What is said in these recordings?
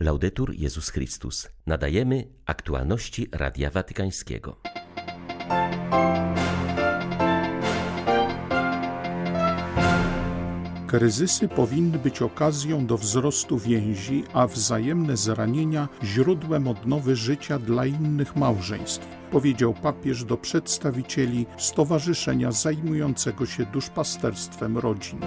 Laudetur Jezus Chrystus. Nadajemy aktualności Radia Watykańskiego. Kryzysy powinny być okazją do wzrostu więzi, a wzajemne zranienia źródłem odnowy życia dla innych małżeństw, powiedział papież do przedstawicieli stowarzyszenia zajmującego się duszpasterstwem rodzin.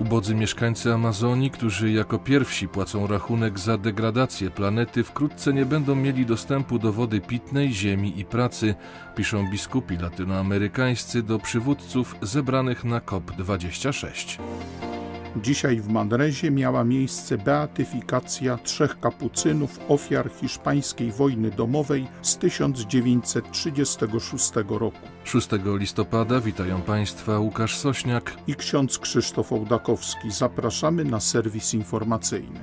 Ubodzy mieszkańcy Amazonii, którzy jako pierwsi płacą rachunek za degradację planety, wkrótce nie będą mieli dostępu do wody pitnej, ziemi i pracy, piszą biskupi latynoamerykańscy do przywódców zebranych na COP26. Dzisiaj w Madrezie miała miejsce beatyfikacja trzech kapucynów ofiar hiszpańskiej wojny domowej z 1936 roku. 6 listopada witają Państwa Łukasz Sośniak i ksiądz Krzysztof Ołdakowski. Zapraszamy na serwis informacyjny.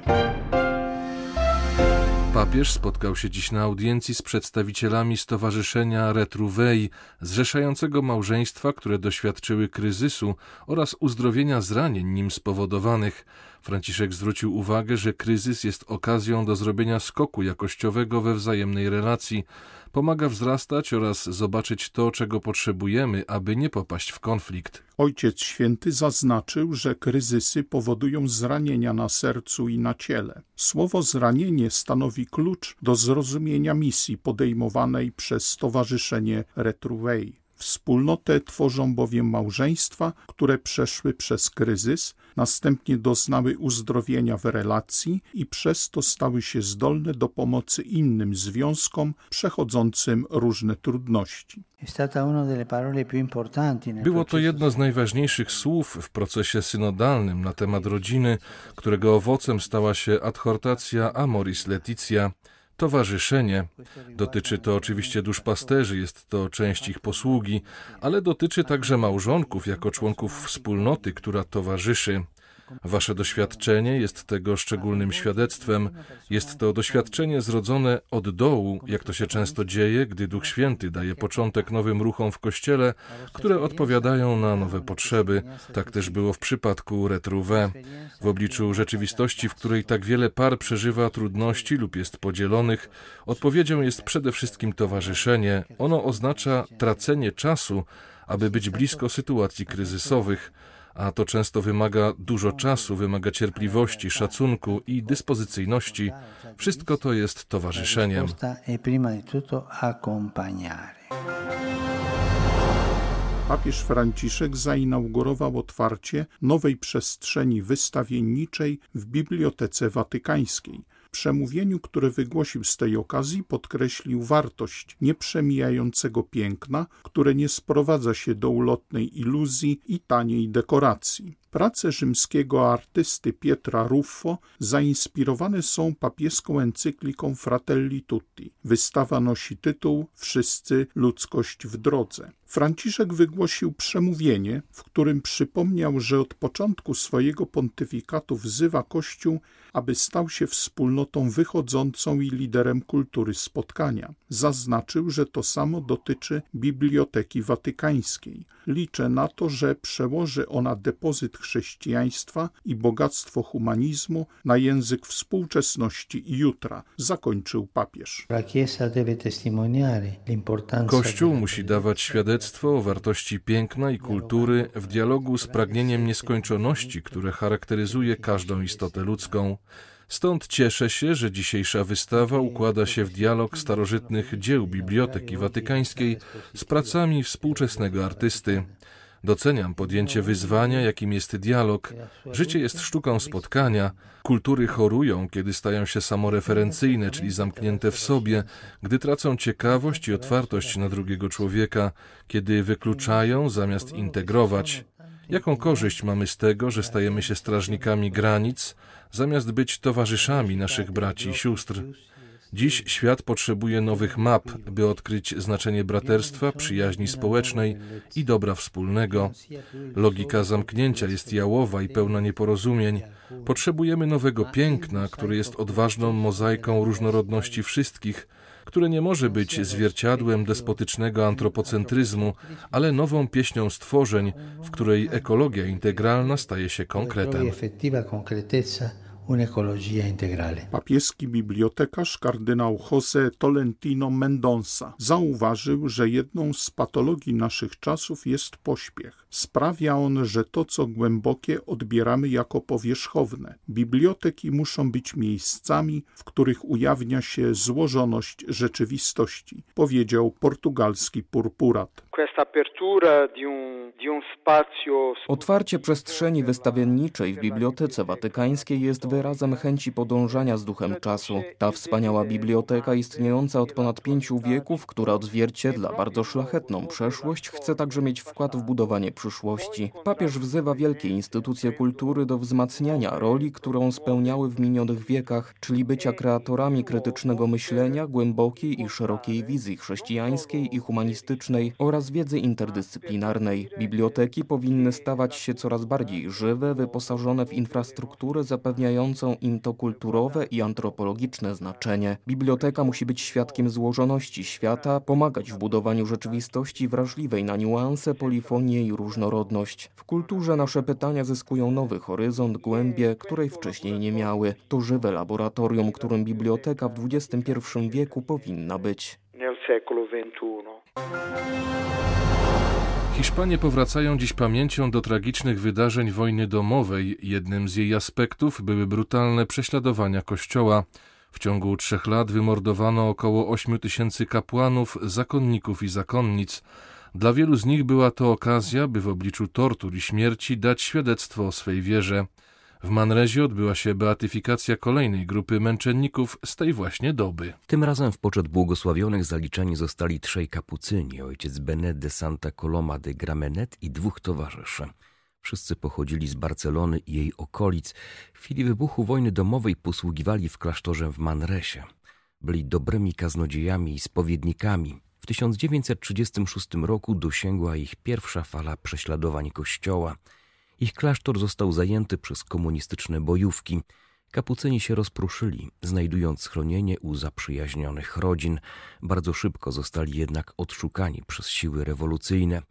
Papież spotkał się dziś na audiencji z przedstawicielami Stowarzyszenia Retruvei, zrzeszającego małżeństwa, które doświadczyły kryzysu oraz uzdrowienia zranień nim spowodowanych. Franciszek zwrócił uwagę, że kryzys jest okazją do zrobienia skoku jakościowego we wzajemnej relacji, pomaga wzrastać oraz zobaczyć to, czego potrzebujemy, aby nie popaść w konflikt. Ojciec Święty zaznaczył, że kryzysy powodują zranienia na sercu i na ciele. Słowo zranienie stanowi klucz do zrozumienia misji podejmowanej przez Stowarzyszenie Retruvei. Wspólnotę tworzą bowiem małżeństwa, które przeszły przez kryzys, następnie doznały uzdrowienia w relacji i przez to stały się zdolne do pomocy innym związkom przechodzącym różne trudności. Było to jedno z najważniejszych słów w procesie synodalnym na temat rodziny, którego owocem stała się adhortacja Amoris Leticia, towarzyszenie. Dotyczy to oczywiście duszpasterzy, jest to część ich posługi, ale dotyczy także małżonków jako członków wspólnoty, która towarzyszy. Wasze doświadczenie jest tego szczególnym świadectwem. Jest to doświadczenie zrodzone od dołu, jak to się często dzieje, gdy Duch Święty daje początek nowym ruchom w Kościele, które odpowiadają na nowe potrzeby. Tak też było w przypadku Retrouvé. W obliczu rzeczywistości, w której tak wiele par przeżywa trudności lub jest podzielonych, odpowiedzią jest przede wszystkim towarzyszenie. Ono oznacza tracenie czasu, aby być blisko sytuacji kryzysowych a to często wymaga dużo czasu, wymaga cierpliwości, szacunku i dyspozycyjności. Wszystko to jest towarzyszeniem. Papież Franciszek zainaugurował otwarcie nowej przestrzeni wystawienniczej w Bibliotece Watykańskiej przemówieniu, które wygłosił z tej okazji, podkreślił wartość nieprzemijającego piękna, które nie sprowadza się do ulotnej iluzji i taniej dekoracji. Prace rzymskiego artysty Pietra Ruffo zainspirowane są papieską encykliką Fratelli Tutti. Wystawa nosi tytuł Wszyscy ludzkość w drodze. Franciszek wygłosił przemówienie, w którym przypomniał, że od początku swojego pontyfikatu wzywa Kościół, aby stał się wspólnotą wychodzącą i liderem kultury spotkania. Zaznaczył, że to samo dotyczy Biblioteki Watykańskiej. Liczę na to, że przełoży ona depozyt chrześcijaństwa i bogactwo humanizmu na język współczesności i jutra, zakończył papież. Kościół musi dawać świadectwo o wartości piękna i kultury w dialogu z pragnieniem nieskończoności, które charakteryzuje każdą istotę ludzką. Stąd cieszę się, że dzisiejsza wystawa układa się w dialog starożytnych dzieł Biblioteki Watykańskiej z pracami współczesnego artysty. Doceniam podjęcie wyzwania, jakim jest dialog. Życie jest sztuką spotkania. Kultury chorują, kiedy stają się samoreferencyjne, czyli zamknięte w sobie, gdy tracą ciekawość i otwartość na drugiego człowieka, kiedy wykluczają zamiast integrować. Jaką korzyść mamy z tego, że stajemy się strażnikami granic, zamiast być towarzyszami naszych braci i sióstr? Dziś świat potrzebuje nowych map, by odkryć znaczenie braterstwa, przyjaźni społecznej i dobra wspólnego. Logika zamknięcia jest jałowa i pełna nieporozumień. Potrzebujemy nowego piękna, które jest odważną mozaiką różnorodności wszystkich, które nie może być zwierciadłem despotycznego antropocentryzmu, ale nową pieśnią stworzeń, w której ekologia integralna staje się konkretem Papieski bibliotekarz kardynał José Tolentino Mendonça zauważył, że jedną z patologii naszych czasów jest pośpiech. Sprawia on, że to, co głębokie, odbieramy jako powierzchowne. Biblioteki muszą być miejscami, w których ujawnia się złożoność rzeczywistości, powiedział portugalski purpurat. Otwarcie przestrzeni wystawienniczej w Bibliotece Watykańskiej jest wyrazem chęci podążania z duchem czasu. Ta wspaniała biblioteka istniejąca od ponad pięciu wieków, która odzwierciedla bardzo szlachetną przeszłość, chce także mieć wkład w budowanie przyszłości. Papież wzywa wielkie instytucje kultury do wzmacniania roli, którą spełniały w minionych wiekach, czyli bycia kreatorami krytycznego myślenia, głębokiej i szerokiej wizji chrześcijańskiej i humanistycznej oraz wiedzy interdyscyplinarnej. Biblioteki powinny stawać się coraz bardziej żywe, wyposażone w infrastrukturę zapewniającą im to kulturowe i antropologiczne znaczenie. Biblioteka musi być świadkiem złożoności świata, pomagać w budowaniu rzeczywistości wrażliwej na niuanse, polifonię i różnorodność. W kulturze nasze pytania zyskują nowy horyzont, głębię, której wcześniej nie miały. To żywe laboratorium, którym biblioteka w XXI wieku powinna być. Hiszpanie powracają dziś pamięcią do tragicznych wydarzeń wojny domowej. Jednym z jej aspektów były brutalne prześladowania kościoła. W ciągu trzech lat wymordowano około 8 tysięcy kapłanów, zakonników i zakonnic. Dla wielu z nich była to okazja, by w obliczu tortur i śmierci dać świadectwo o swej wierze. W Manrezie odbyła się beatyfikacja kolejnej grupy męczenników z tej właśnie doby. Tym razem w poczet błogosławionych zaliczeni zostali trzej kapucyni, ojciec Benet de Santa Coloma de Gramenet i dwóch towarzyszy. Wszyscy pochodzili z Barcelony i jej okolic. W chwili wybuchu wojny domowej posługiwali w klasztorze w Manresie. Byli dobrymi kaznodziejami i spowiednikami. W 1936 roku dosięgła ich pierwsza fala prześladowań kościoła – ich klasztor został zajęty przez komunistyczne bojówki. Kapucyni się rozpruszyli, znajdując schronienie u zaprzyjaźnionych rodzin. Bardzo szybko zostali jednak odszukani przez siły rewolucyjne.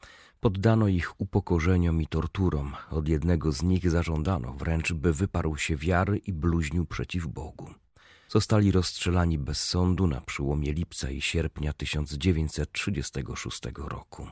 Poddano ich upokorzeniom i torturom. Od jednego z nich zażądano wręcz, by wyparł się wiary i bluźnił przeciw Bogu. Zostali rozstrzelani bez sądu na przyłomie lipca i sierpnia 1936 roku.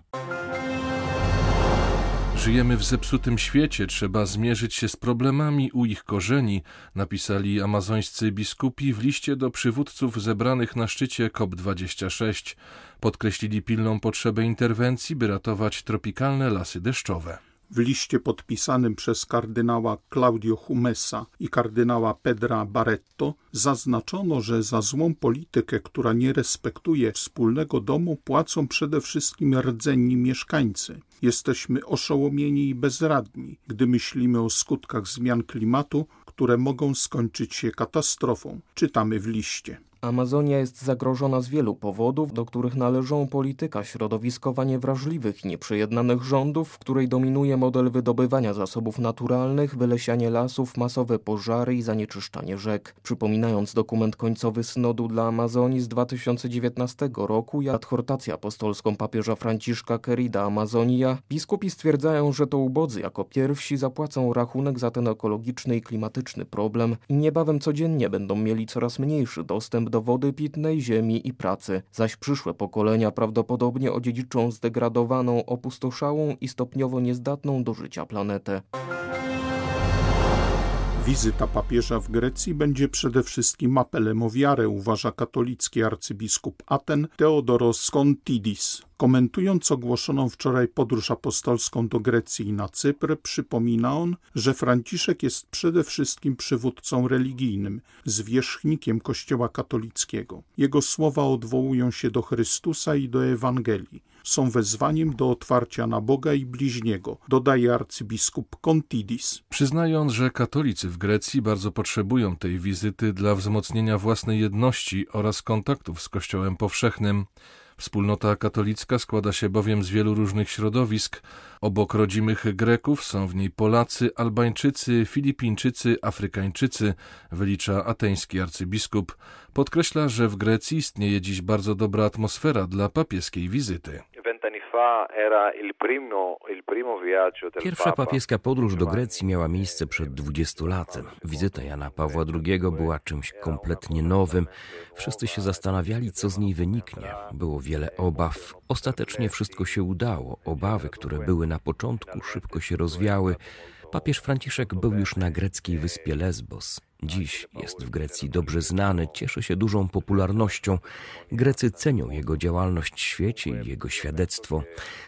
Żyjemy w zepsutym świecie, trzeba zmierzyć się z problemami u ich korzeni, napisali amazońscy biskupi w liście do przywódców zebranych na szczycie COP26. Podkreślili pilną potrzebę interwencji, by ratować tropikalne lasy deszczowe. W liście podpisanym przez kardynała Claudio Humesa i kardynała Pedra Barretto zaznaczono, że za złą politykę, która nie respektuje wspólnego domu, płacą przede wszystkim rdzenni mieszkańcy. Jesteśmy oszołomieni i bezradni, gdy myślimy o skutkach zmian klimatu, które mogą skończyć się katastrofą, czytamy w liście. Amazonia jest zagrożona z wielu powodów, do których należą polityka środowiskowa niewrażliwych i nieprzejednanych rządów, w której dominuje model wydobywania zasobów naturalnych, wylesianie lasów, masowe pożary i zanieczyszczanie rzek. Przypominając dokument końcowy synodu dla Amazonii z 2019 roku i adhortację apostolską papieża Franciszka Querida Amazonia, biskupi stwierdzają, że to ubodzy jako pierwsi zapłacą rachunek za ten ekologiczny i klimatyczny problem i niebawem codziennie będą mieli coraz mniejszy dostęp do wody pitnej, ziemi i pracy, zaś przyszłe pokolenia prawdopodobnie odziedziczą zdegradowaną, opustoszałą i stopniowo niezdatną do życia planetę. Wizyta papieża w Grecji będzie przede wszystkim apelem o wiarę, uważa katolicki arcybiskup Aten Theodoros Kontidis. Komentując ogłoszoną wczoraj podróż apostolską do Grecji i na Cypr, przypomina on, że Franciszek jest przede wszystkim przywódcą religijnym, zwierzchnikiem Kościoła katolickiego. Jego słowa odwołują się do Chrystusa i do Ewangelii. Są wezwaniem do otwarcia na Boga i bliźniego, dodaje arcybiskup Kontidis. Przyznając, że katolicy w Grecji bardzo potrzebują tej wizyty dla wzmocnienia własnej jedności oraz kontaktów z Kościołem powszechnym, Wspólnota katolicka składa się bowiem z wielu różnych środowisk. Obok rodzimych Greków są w niej Polacy, Albańczycy, Filipińczycy, Afrykańczycy, wylicza ateński arcybiskup. Podkreśla, że w Grecji istnieje dziś bardzo dobra atmosfera dla papieskiej wizyty. Pierwsza papieska podróż do Grecji miała miejsce przed 20 laty. Wizyta Jana Pawła II była czymś kompletnie nowym. Wszyscy się zastanawiali, co z niej wyniknie. Było wiele obaw. Ostatecznie wszystko się udało. Obawy, które były na początku, szybko się rozwiały. Papież Franciszek był już na greckiej wyspie Lesbos. Dziś jest w Grecji dobrze znany, cieszy się dużą popularnością. Grecy cenią jego działalność w świecie i jego świadectwo.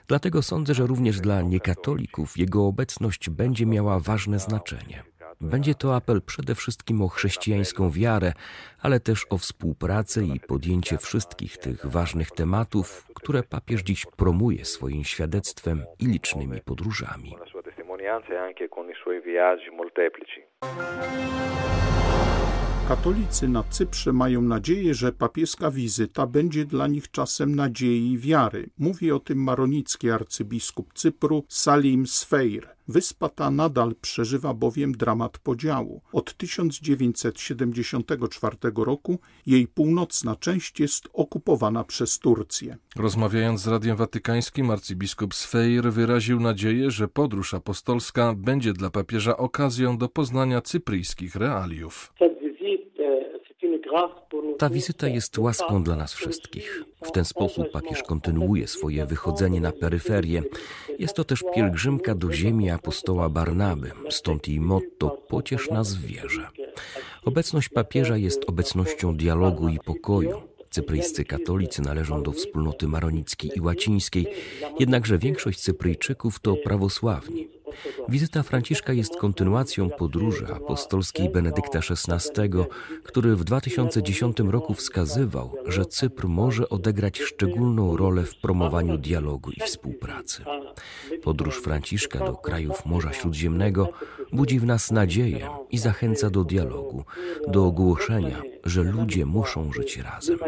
Dlatego sądzę, że również dla niekatolików jego obecność będzie miała ważne znaczenie. Będzie to apel przede wszystkim o chrześcijańską wiarę, ale też o współpracę i podjęcie wszystkich tych ważnych tematów, które papież dziś promuje swoim świadectwem i licznymi podróżami testimonianze anche con i suoi viaggi molteplici. Katolicy na Cyprze mają nadzieję, że papieska wizyta będzie dla nich czasem nadziei i wiary. Mówi o tym maronicki arcybiskup Cypru Salim Sfeir. Wyspa ta nadal przeżywa bowiem dramat podziału. Od 1974 roku jej północna część jest okupowana przez Turcję. Rozmawiając z Radiem Watykańskim, arcybiskup Sfeir wyraził nadzieję, że podróż apostolska będzie dla papieża okazją do poznania cypryjskich realiów. Ta wizyta jest łaską dla nas wszystkich. W ten sposób papież kontynuuje swoje wychodzenie na peryferię. Jest to też pielgrzymka do ziemi apostoła Barnaby, stąd jej motto Pociesz nas w wierze. Obecność papieża jest obecnością dialogu i pokoju. Cypryjscy katolicy należą do wspólnoty maronickiej i łacińskiej, jednakże większość Cypryjczyków to prawosławni. Wizyta Franciszka jest kontynuacją podróży apostolskiej Benedykta XVI, który w 2010 roku wskazywał, że Cypr może odegrać szczególną rolę w promowaniu dialogu i współpracy. Podróż Franciszka do krajów Morza Śródziemnego budzi w nas nadzieję i zachęca do dialogu, do ogłoszenia, że ludzie muszą żyć razem.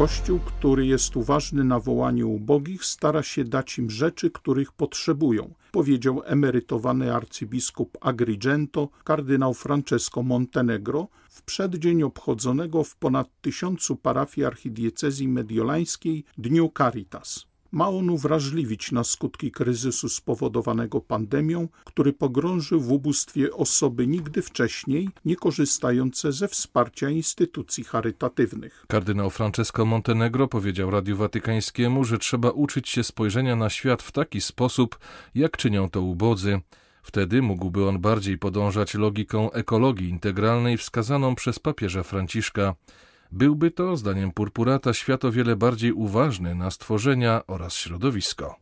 Kościół, który jest uważny na wołanie ubogich, stara się dać im rzeczy, których potrzebują, powiedział emerytowany arcybiskup Agrigento, kardynał Francesco Montenegro, w przeddzień obchodzonego w ponad tysiącu parafii archidiecezji mediolańskiej Dniu Caritas. Ma on uwrażliwić na skutki kryzysu spowodowanego pandemią, który pogrążył w ubóstwie osoby nigdy wcześniej nie korzystające ze wsparcia instytucji charytatywnych. Kardynał Francesco Montenegro powiedział Radiu Watykańskiemu, że trzeba uczyć się spojrzenia na świat w taki sposób, jak czynią to ubodzy. Wtedy mógłby on bardziej podążać logiką ekologii integralnej wskazaną przez papieża Franciszka. Byłby to, zdaniem Purpurata, świat o wiele bardziej uważny na stworzenia oraz środowisko.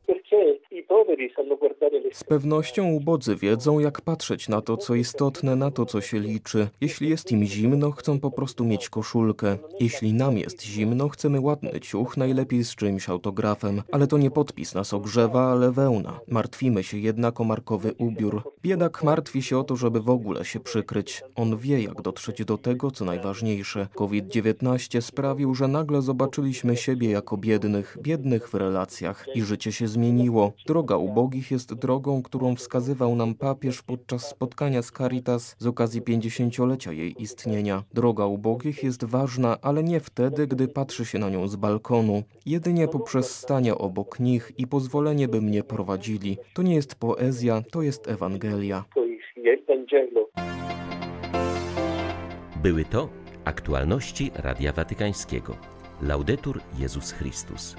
Z pewnością ubodzy wiedzą, jak patrzeć na to, co istotne, na to, co się liczy. Jeśli jest im zimno, chcą po prostu mieć koszulkę. Jeśli nam jest zimno, chcemy ładny ciuch, najlepiej z czymś autografem. Ale to nie podpis nas ogrzewa, ale wełna. Martwimy się jednak o markowy ubiór. Biedak martwi się o to, żeby w ogóle się przykryć. On wie, jak dotrzeć do tego, co najważniejsze. COVID-19 sprawił, że nagle zobaczyliśmy siebie jako biednych, biednych w relacjach i życie się zmieniło. Droga ubogich jest drogą, którą wskazywał nam papież podczas spotkania z Caritas z okazji 50-lecia jej istnienia. Droga ubogich jest ważna, ale nie wtedy, gdy patrzy się na nią z balkonu. Jedynie poprzez stanie obok nich i pozwolenie, by mnie prowadzili. To nie jest poezja, to jest Ewangelia. Były to aktualności Radia Watykańskiego. Laudetur Jezus Chrystus.